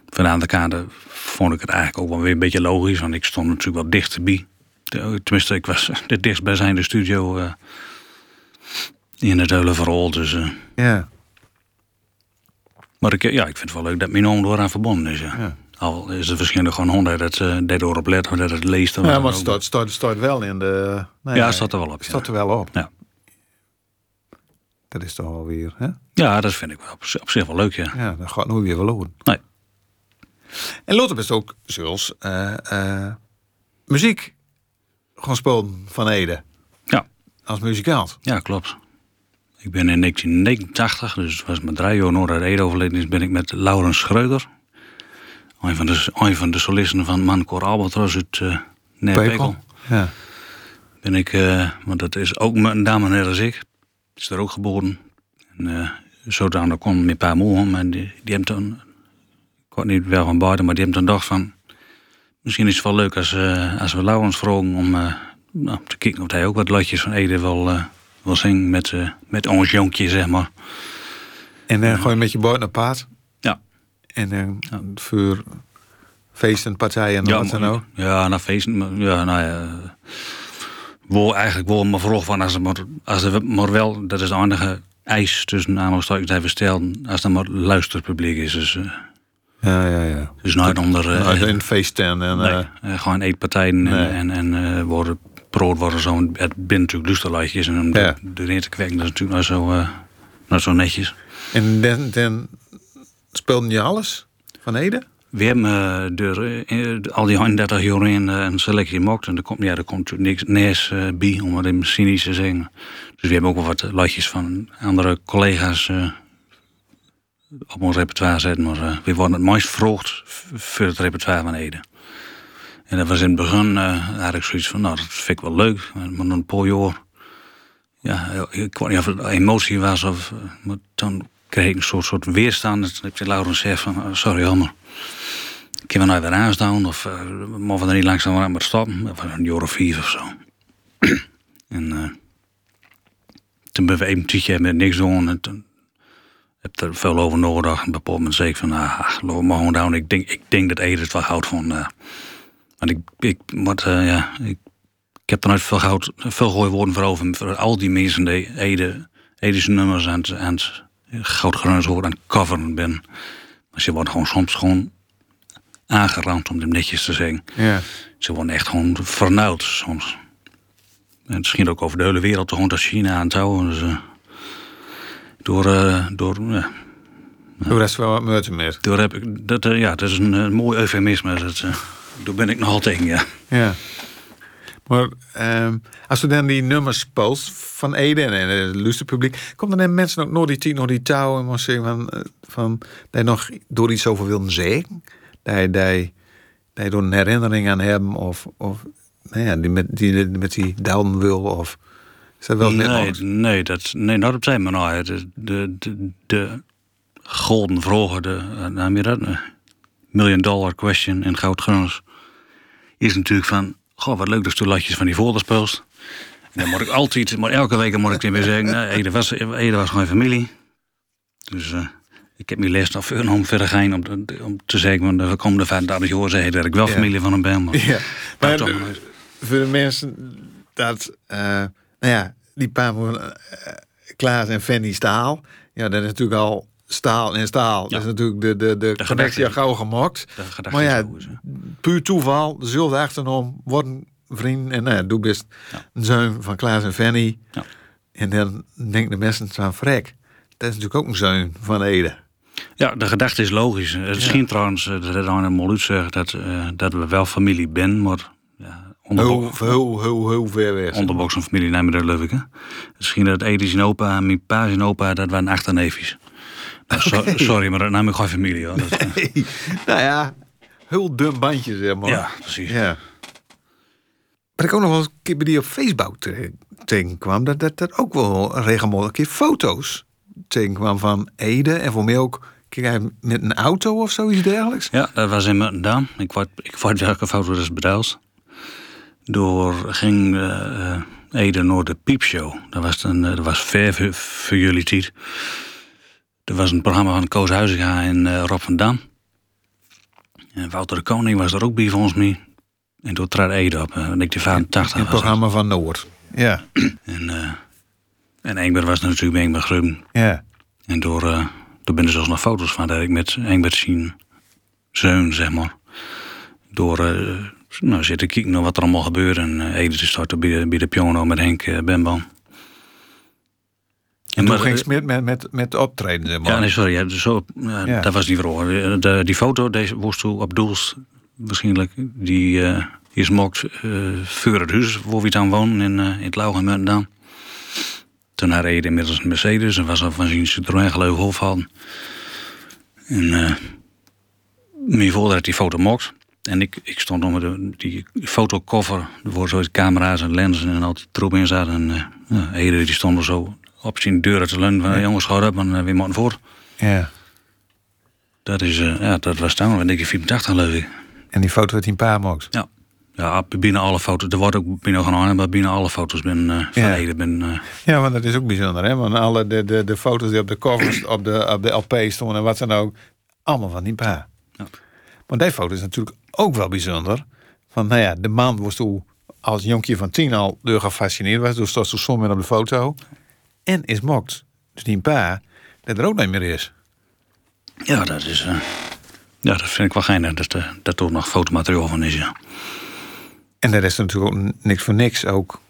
van de eh, vond ik het eigenlijk ook wel weer een beetje logisch. Want ik stond natuurlijk wel dichterbij. Tenminste, ik was de dichtstbijzijnde studio eh, in het hele verhaal. Dus, Ja. maar ik, ja, ik vind het wel leuk dat mijn oom door aan verbonden is. Ja. Ja. Al is het waarschijnlijk gewoon hond dat uh, daardoor op let, of dat het leest. Ja, maar het staat, staat, staat wel in de... nee, Ja, het staat er wel op, ja. staat er wel op. Ja. Dat is toch wel weer, hè? Ja, dat vind ik wel op, zich- op zich wel leuk, ja. Ja, dat gaat nooit weer verloren. Nee. En Lotte best ook, zoals eh, eh, muziek gewoon spelen van Ede. Ja. Als muzikant. Ja, klopt. Ik ben in 1989, dus het was mijn drie jaar nadat Ede overleden is, ben ik met Laurens Schreuder, een van de, een van de solisten van Mancor Albatros uit uh, Neerpekel, Ja. ben ik, eh, want dat is ook een dame net als ik, is er ook geboren. En uh, zodanig kon mijn pa moe en die, die hebben toen, ik weet niet wel van buiten, maar die hebben toen gedacht van, misschien is het wel leuk als, uh, als we Laurens vroegen om nou, te kijken of hij ook wat lotjes van Ede wil, wil zingen met, met ons jonkje, zeg maar. En dan gooi je met je boot naar paard. En dan voor feesten, partijen en ja, wat dan ook. Ja, naar feesten. Ja, nou ja. Wo eigenlijk wel maar vroeg van als er maar, als er maar wel, dat is de enige eis tussen aanhalingstekens even stellen, als er maar luisterpubliek is. Dus, uh, Ja, ja, ja. dus nooit onder. Uh, Nou, in feesten en... nee, eh, uh, gewoon eetpartijen Nee. en, en, en uh, worden brood worden zo. Het binnen natuurlijk luisterlijtjes en om Ja. de, erin te kweken, dat is natuurlijk nou zo, uh, zo netjes. en dan, dan speelde je alles van Ede? We hebben door, uh, al die 31 jaar in uh, een selectie gemaakt. En er komt, ja, er komt niks bij, om het in cynisch te zeggen. Dus we hebben ook wel wat latjes van andere collega's op ons repertoire zetten. Maar we worden het meest vroegd voor het repertoire van Ede. En dat was in het begin eigenlijk zoiets van, nou, dat vind ik wel leuk. Maar een paar jaar, ja, ik weet niet of het emotie was of... Maar dan kreeg ik een soort, soort weerstand. Dat heb je Laurens zegt van, oh, sorry Hammer. Kunnen we nou weer aanstaan? Of uh, mogen we er niet langzaam aan maar stoppen? Of een jaar of vier of zo. en uh, toen ben we even een met niks doen. En toen heb ik er veel over nagedacht. En op een ik van, ah, laten we maar gewoon down. Ik denk, ik denk dat Ede het wel houdt van... Want ik, ik, wat, ja, ik, ik heb er nooit veel, goud, veel gooi woorden voor over. Voor al die mensen die Ede, Ede's nummers aan het, goudgruns hoor aan coveren ben. Maar ze wordt gewoon soms gewoon aangerand om hem netjes te zeggen. Ja. Ze worden echt gewoon vernauwd soms. En ging ook over de hele wereld, gewoon tot China aan het houden. Dus, uh, Door, eh, door, ja, Door is wel wat meer. door heb ik, dat, eh, ja, dat is een eh, mooi eufemisme. Dat, eh, daar ben ik nogal tegen, ja. Ja. Maar ehm, als we dan die nummers post van Ede en het luisterpubliek, komt dan mensen ook nog die tien, nog die touw en zeggen van, eh, van dat je nog door iets over willen zeggen, dat je er een herinnering aan hebben of, of nou ja, die met die met die down wil of is dat wel nee, nee, dat, nee, nou, dat zijn we nou. De, de, de, de golden vragen, de, eh, heb je dat? Million dollar question in Goudgrons, is natuurlijk van, goh, wat leuk dat je latjes van die post. En dan moet ik altijd, maar elke week moet ik weer zeggen, nee, Ede was, Ede was gewoon familie. Dus eh, ik heb mijn les veel om verder gaan om, te- om te zeggen, want de komende 35 jaar zeggen dat ik wel Ja. familie van hem ben. Maar, Ja, maar maar toch voor de mensen dat, eh, nou ja, die paar van eh, Klaas en Fanny Staal, ja, dat is natuurlijk al staal en staal. Dat is natuurlijk de, de, de, connectie al gauw gemaakt. Maar ja, hè. puur toeval, dezelfde achternaam, worden vrienden. En nou ja, doe best een zoon van Klaas en Fanny. Ja. En dan denken de mensen van Frek, dat is natuurlijk ook een zoon van Ede. Ja, de gedachte is logisch. Het schijnt trouwens, eh, dat een Moluut zegt, dat, eh, dat we wel familie ben, maar ja, Heel, heel, heel, heel ver weg. onderbok zijn familie leuk. Hè? Misschien dat Ede zijn opa en mijn pa zijn opa, dat waren achterneefjes. So- sorry, maar dat nam ik gewoon familie. Hoor. Dat, nou ja, heel dun bandje, zeg maar. ja, precies. Ja. Wat ik ook nog wel eens een keer bij die op Facebook te- tegenkwam, dat, dat, dat ook wel regelmatig een keer foto's tegenkwam van Ede. En voor mij ook hij met een auto of zoiets dergelijks. Ja, dat was in Muntendam. Ik word, ik word welke foto dus bedaald. Door ging eh, Ede naar de piepshow. Dat was, een, eh, dat was ver voor, voor jullie tijd. Er was een programma van Koos Huizinga en eh, Rob van Dam. En Wouter de Koning was er ook bij volgens mij. En toen trad Ede op. En ik de 85 In het was dat. programma van Noord. Ja, En, eh en Engbert was natuurlijk bij Engbert Grubben. ja. En door, eh door ben er zelfs nog foto's van dat ik met Engbert zien zoon, zeg maar. Door eh nou, zitten kijken naar wat er allemaal gebeurt. En uh, Ede te starten bij bij de piano met Henk uh, Benban. En toen ging eh, Smit met, met, met optreden. Ja, nee, sorry. Ja, zo, ja, Ja. Dat was niet voor. De, die foto, deze woest toe op doels, waarschijnlijk, die eh is mokt eh voor het huis waar we dan wonen in, eh, in het en Muntendam. Toen had Ede inmiddels een Mercedes en was al van zijn Citroën geloof hoofd hadden. En eh mijn vader had die foto mokt. En ik, ik stond onder de, die fotokoffer, waar zo camera's en lenzen en al die troep in zaten. En eh ja, Ede die stond er zo op zijn deur te leunen van, jongens, ga op en eh, we moeten voor. Ja. Dat, is, eh, ja, dat was toen, denk ik, 84 geloof ik. En die foto werd hij een paar mocht. Ja. Ja, binnen alle foto's. Er wordt ook binnen gedaan, maar binnen alle foto's ben van Ja. Ede ben. Ja, want dat is ook bijzonder, hè? Want alle de, de, de foto's die op de covers, op de, op de LP stonden en wat dan ook, allemaal van die pa. Ja. Maar die foto is natuurlijk ook wel bijzonder. Van, nou ja, de man was toen als jonkje van tien al door gefascineerd was, dus dat zo soms op de foto. En is mokt. Dus die pa, dat er ook niet meer is. ja, dat is. eh, ja, dat vind ik wel geinig dat, eh, dat er nog fotomateriaal van is. Ja. En daar is natuurlijk ook niks voor niks ook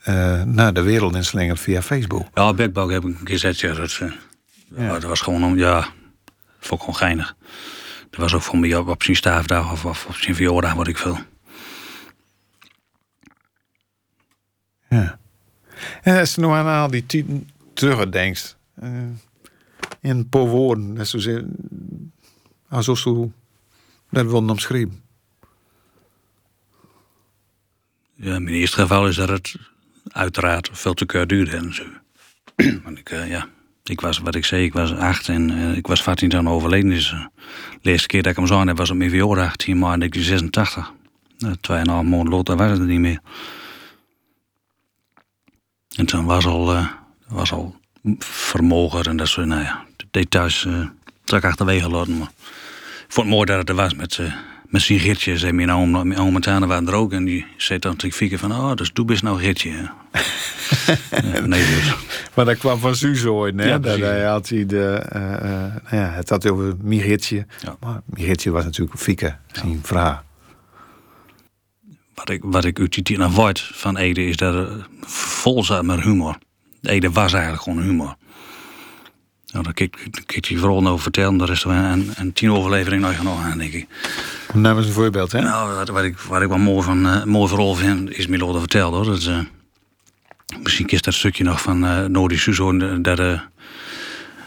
eh, naar de wereld inslingerd via Facebook. Ja, Backbouw heb ik een keer gezet. Ja, dat, eh, ja, dat was gewoon om. Ja, vond ik gewoon geinig. Dat was ook voor mij op, op zijn staafdag of, of op zijn verjaardag, wat ik veel. Ja. En als je nou aan al die tien terugdenkt, uh, in een paar woorden, dat is ze- alsof ze dat wilden omschrijven. Ja, mijn eerste geval is dat het uiteraard veel te kort duurde en zo. Want ik, eh, ja, ik was, wat ik zei, ik was acht en eh, ik was 14 jaar overleden. Dus eh, de eerste keer dat ik hem zag, was op mijn verjaardag, 10 maart 1986. Uh, Tweeënhalf maand later was het er niet meer. En toen was al, eh, was al vermogen en dat soort, nou ja, de details eh zal ik achterwege laten. Maar ik vond het mooi dat het er was met, eh met zijn. Zei mijn oom, mijn oom en tante waren er ook. En die zei dan tegen Fieke van, oh, dus doe best nou gidsje. ja, nee, dus. Maar dat kwam van Suze ooit, hè? Ja, dat hij had hij de, eh, eh, nou ja, het had over Miritje. Ja. Maar Miritje was natuurlijk Fieke, zijn vrouw. Wat ik, wat ik uit die tijd naar weet van Ede is dat het vol zat met humor. Ede was eigenlijk gewoon humor. Nou, daar kijk je vooral over vertellen. De rest en, en tien overleveringen nog genoeg aan, denk ik. Nou, is een voorbeeld, hè? Nou, wat, wat ik, wat ik wel mooi, van, uh, mooi vooral vind, is Milo vertellen hoor. Dat is, uh, misschien kist dat stukje nog van uh, Nodi Suzo, dat,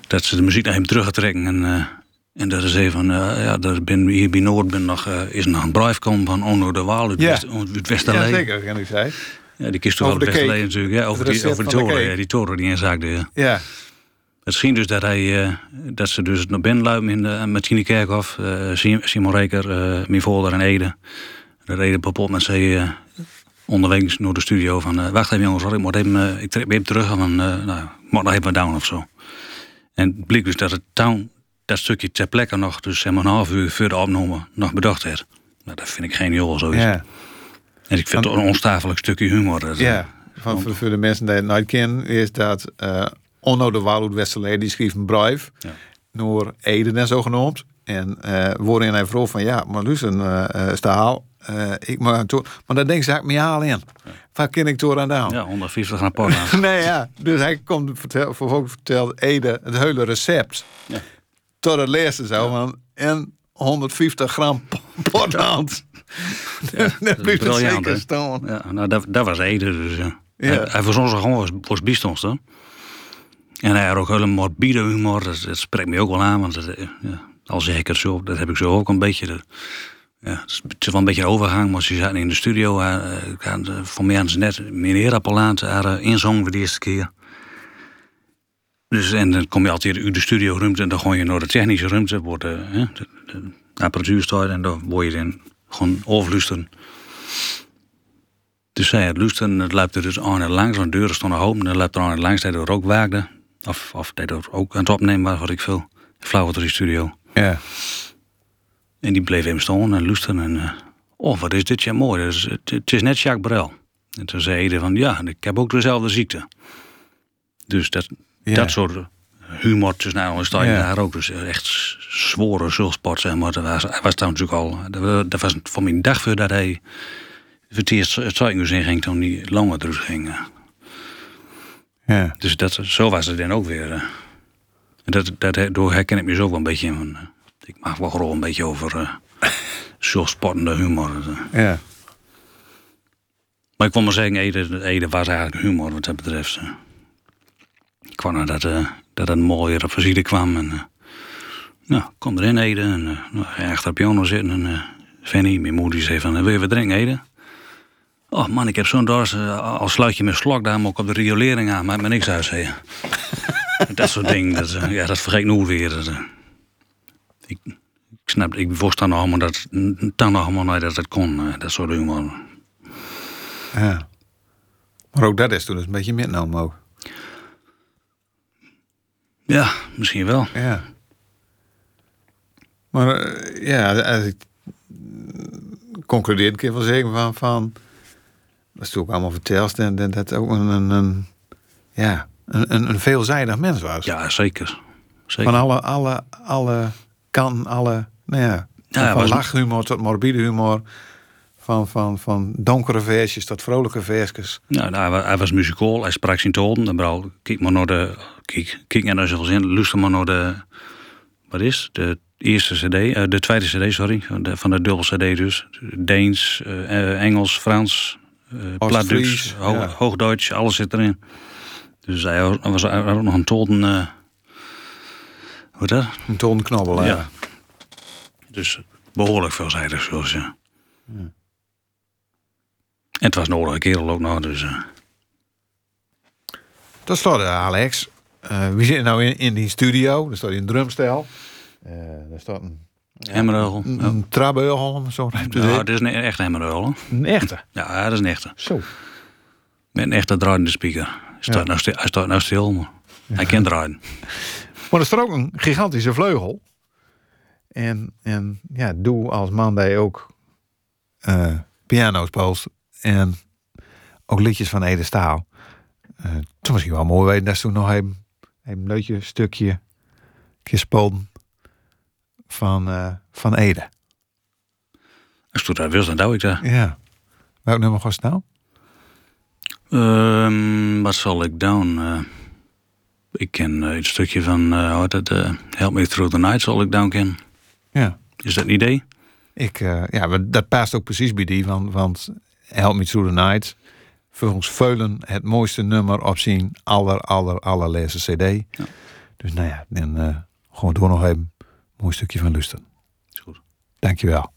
dat ze de muziek naar hem terug gaan trekken. En, en dat is even, ja, dat ben, hier bij Noord ben nog, is nog een brief komen van Onno de Waal uit, Ja. West, uit Westerlee. Ja, zeker, kan ik zeggen. Ja, die kist toch wel Westerlee natuurlijk. Ja, over, die, over die toren, ja, die toren die inzaakte. Ja. Ja. Het scheen dus dat, hij, eh, dat ze dus naar binnen luiden in de, met Tine Kerkhoff, eh, Sim- Simon Reker, mijn vader en Ede. De reden kapot met ze onderweg naar de studio van... wacht even jongens, hoor, ik moet even, ik trek even terug. Van, eh, nou, nog even down of zo. En het bleek dus dat het town, dat stukje ter plekke nog... dus zeg maar een half uur voor de opname nog bedacht werd. Nou, dat vind ik geniaal, zoiets. Ja. En ik vind het een onstafelijk stukje humor. Dat, eh, Ja, van, voor, voor de mensen die het nooit kennen, is dat eh Onno de uit Westerlee, die schreef een brief Ja. naar Eden zo genoemd. En eh waarin hij vroeg van, ja, maar luister, eh, staal, eh, ik mag aan toe. Maar dan denk ik, me haal in. Waar kan ik door aan doen? Ja, 150 rapport aan. nee, ja. Dus hij komt vertel, vervolgens vertelt Ede het hele recept. Ja. Tot het laatste zo, van en 150 gram pothand. dat blijft briljant, zeker staan. Ja, nou, dat, dat was Ede dus. Ja. Hij, hij was ons gewoon was, was bijstandster. En hij had ook hele morbide humor. Dat, dat spreekt me ook wel aan. Want dat, eh, ja, al zeg ik het zo, dat heb ik zo ook een beetje. Ja, het is- het wel een beetje een overgang. Maar ze zaten in de studio. eh, eh, Voor mij hadden ze net meneer Appelaat haar inzongen voor de eerste keer. Dus en dan kom je altijd uit de studioruimte en dan ga je naar de technische ruimte, wordt de, hè, de, de apparatuur staat en dan word je dan gewoon overluisteren. Dus zij het luisteren, het loopt er dus aan en langs, want de deuren stonden open, en dan loopt er aan en langs dat er ook waagde. Of, of dat er ook aan het opnemen was, wat ik veel. Flauw in de studio. Ja. En die bleef hem staan en luisteren. En, eh, oh, wat is dit ja mooi. Het is, het, het is net Jacques Brel. En toen zei hij van, ja, ik heb ook dezelfde ziekte. Dus dat, Ja. dat soort humor tussen nou je Ja. daar ook. Dus echt s- zware zulsport, zeg maar. Dat was, hij was toen natuurlijk al... Dat, dat was voor mijn dag voor dat hij... voor het eerst het ziekenhuis in ging toen hij langer dus ging. eh. Ja. Dus dat, zo was het dan ook weer. eh. En dat, dat, door herken ik me zo wel een beetje. Van, eh, ik mag wel gewoon een beetje over uh, zo'n spottende humor. eh. Ja. Maar ik wil maar zeggen, Ede, Ede was eigenlijk humor wat dat betreft. Eh. Ik kwam naar dat, eh, dat het mooiere visite kwam. En, eh, nou, kom erin Ede. En eh, nou, achter de piano zitten. En Fanny, mijn moeder, zei van, wil je wat drinken Ede? Oh man, ik heb zo'n dorst. eh, al sluit je mijn slok daar, ook op de riolering aan. Maakt me niks uit, zei dat soort dingen, dat, eh, ja, dat vergeet ik nooit weer. Eh. ik, ik snap, ik wist dan allemaal dat, dan allemaal niet dat het kon, eh, dat soort humor. ja. Maar ook dat is toen een beetje metgenomen ook. Ja, misschien wel. Ja. Maar eh, ja, ik mm, concludeer, kan ik wel zeggen van, van dat is toen ook allemaal verteld, en dat dat ook een, een, een ja, een, een, veelzijdig mens was. Ja, zeker. zeker. Van alle, alle, alle kanten, alle, nou ja, Ja, van lachhumor tot morbide humor, van, van, van donkere versjes tot vrolijke versjes. Ja, nou, hij, wa- hij was muzikaal, hij sprak zijn toon. Dan brouw, kijk maar naar de. Kijk, kijk naar zoveel zin. Luister maar naar de. Wat is? De eerste CD, eh, de tweede CD, sorry. Van de, van de dubbel CD dus. Deens, eh, eh, Engels, Frans, Ho- ja. Hoogduits, alles zit erin. Dus hij was, hij hij had ook nog een toon. eh hoe dat? Een tonknobbel, ja. Ja. Dus behoorlijk veelzijdig, zoals ja. Het was een oorlijke kerel ook nog, dus. eh, Tot slot, eh, Alex. Eh, we zitten nou in, in die studio. Er staat een drumstel. Eh er staat een, Hemmerheugel. een, een het zo zeggen. dit is een echt hemmerheugel. Een echte. Ja, dat is een echte. Zo. Met een echte draaiende speaker. Hij staat, Ja. nou, stil, hij staat nou stil, maar hij kan draaien. Maar er staat ook een gigantische vleugel. En, en ja, doe als man dat ook eh piano speelt. En ook liedjes van Ede Staal. Eh het is misschien wel mooi weten dat ze toen nog een, een leutje stukje gespeeld van, eh, van Ede. Als je dat wil, dan doe ik dat. Ja. Welk nummer was het nou? Ehm, wat zal ik doen? Eh, Ik ken eh, het stukje van, uh, uh, Help Me Through the Night, zal ik dan kennen. Ja. Is dat een idee? Ik, uh, ja, dat past ook precies bij die, want, want Help Me Through the Night, volgens veulen het mooiste nummer op zijn aller, aller, allerlaatste cd. Ja. Dus nou ja, dan uh, gewoon door nog even een mooi stukje van lusten. Is goed. Dankjewel.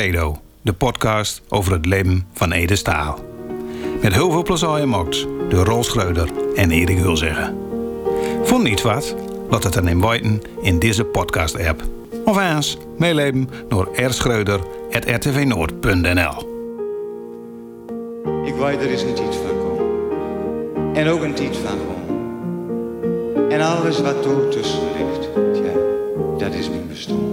De podcast over het leven van Ede Staal. Met heel veel plezier gemaakt door Rol Schreuder en Erik Hulzeggen. Vond niet wat? Laat het dan in weten in deze podcast-app. Of eens meeleven door rschreuder.rtvnoord.nl Ik weet er is een tijd van komen. En ook een tijd van gewoon. En alles wat er tussen ligt, dat is mijn bestaan.